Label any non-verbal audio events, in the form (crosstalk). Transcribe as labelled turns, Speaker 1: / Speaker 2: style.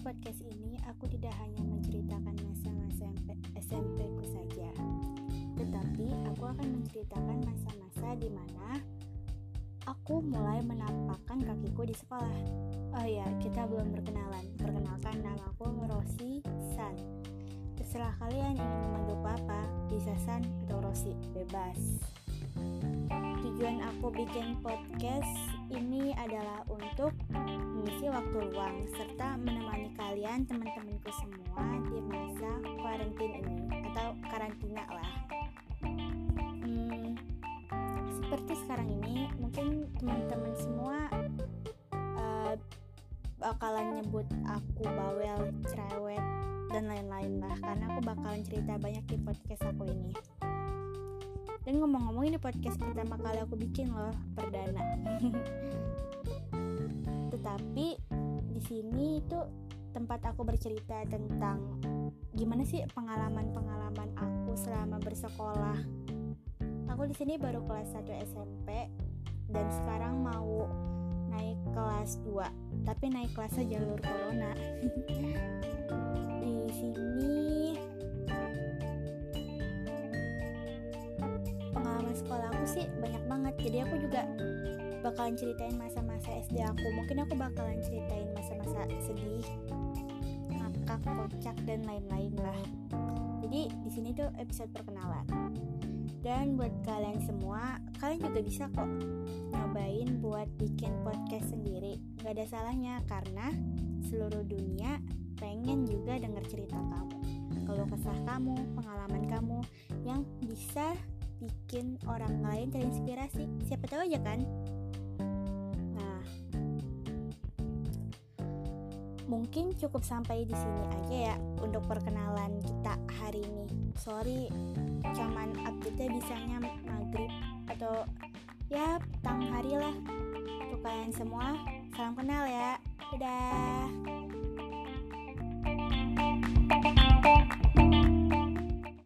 Speaker 1: podcast ini aku tidak hanya menceritakan masa-masa SMP ku saja, tetapi aku akan menceritakan masa-masa di mana aku mulai menampakkan kakiku di sekolah. Oh ya, kita belum berkenalan. Perkenalkan nama aku Rosi San. Terserah kalian ingin memanggil apa, bisa San atau Rosi, bebas. Tujuan aku bikin podcast ini adalah untuk waktu luang serta menemani kalian teman-temanku semua di masa karantin ini atau karantina lah. Hmm, seperti sekarang ini mungkin teman-teman semua uh, bakalan nyebut aku bawel, cerewet dan lain-lain lah karena aku bakalan cerita banyak di podcast aku ini. Dan ngomong-ngomong ini podcast pertama kali aku bikin loh, perdana. (laughs) tempat aku bercerita tentang gimana sih pengalaman-pengalaman aku selama bersekolah. Aku di sini baru kelas 1 SMP dan sekarang mau naik kelas 2, tapi naik kelasnya jalur corona. di sini sekolah aku sih banyak banget jadi aku juga bakalan ceritain masa-masa SD aku. Mungkin aku bakalan ceritain masa-masa sedih ngakak kocak dan lain-lain lah. Jadi di sini tuh episode perkenalan. Dan buat kalian semua kalian juga bisa kok nyobain buat bikin podcast sendiri. Gak ada salahnya karena seluruh dunia pengen juga denger cerita kamu. Kalau kesah kamu, pengalaman kamu yang bisa bikin orang lain terinspirasi. Siapa tahu aja kan mungkin cukup sampai di sini aja ya untuk perkenalan kita hari ini. Sorry cuman update bisanya maghrib atau ya petang hari lah untuk kalian semua. Salam kenal ya. Dadah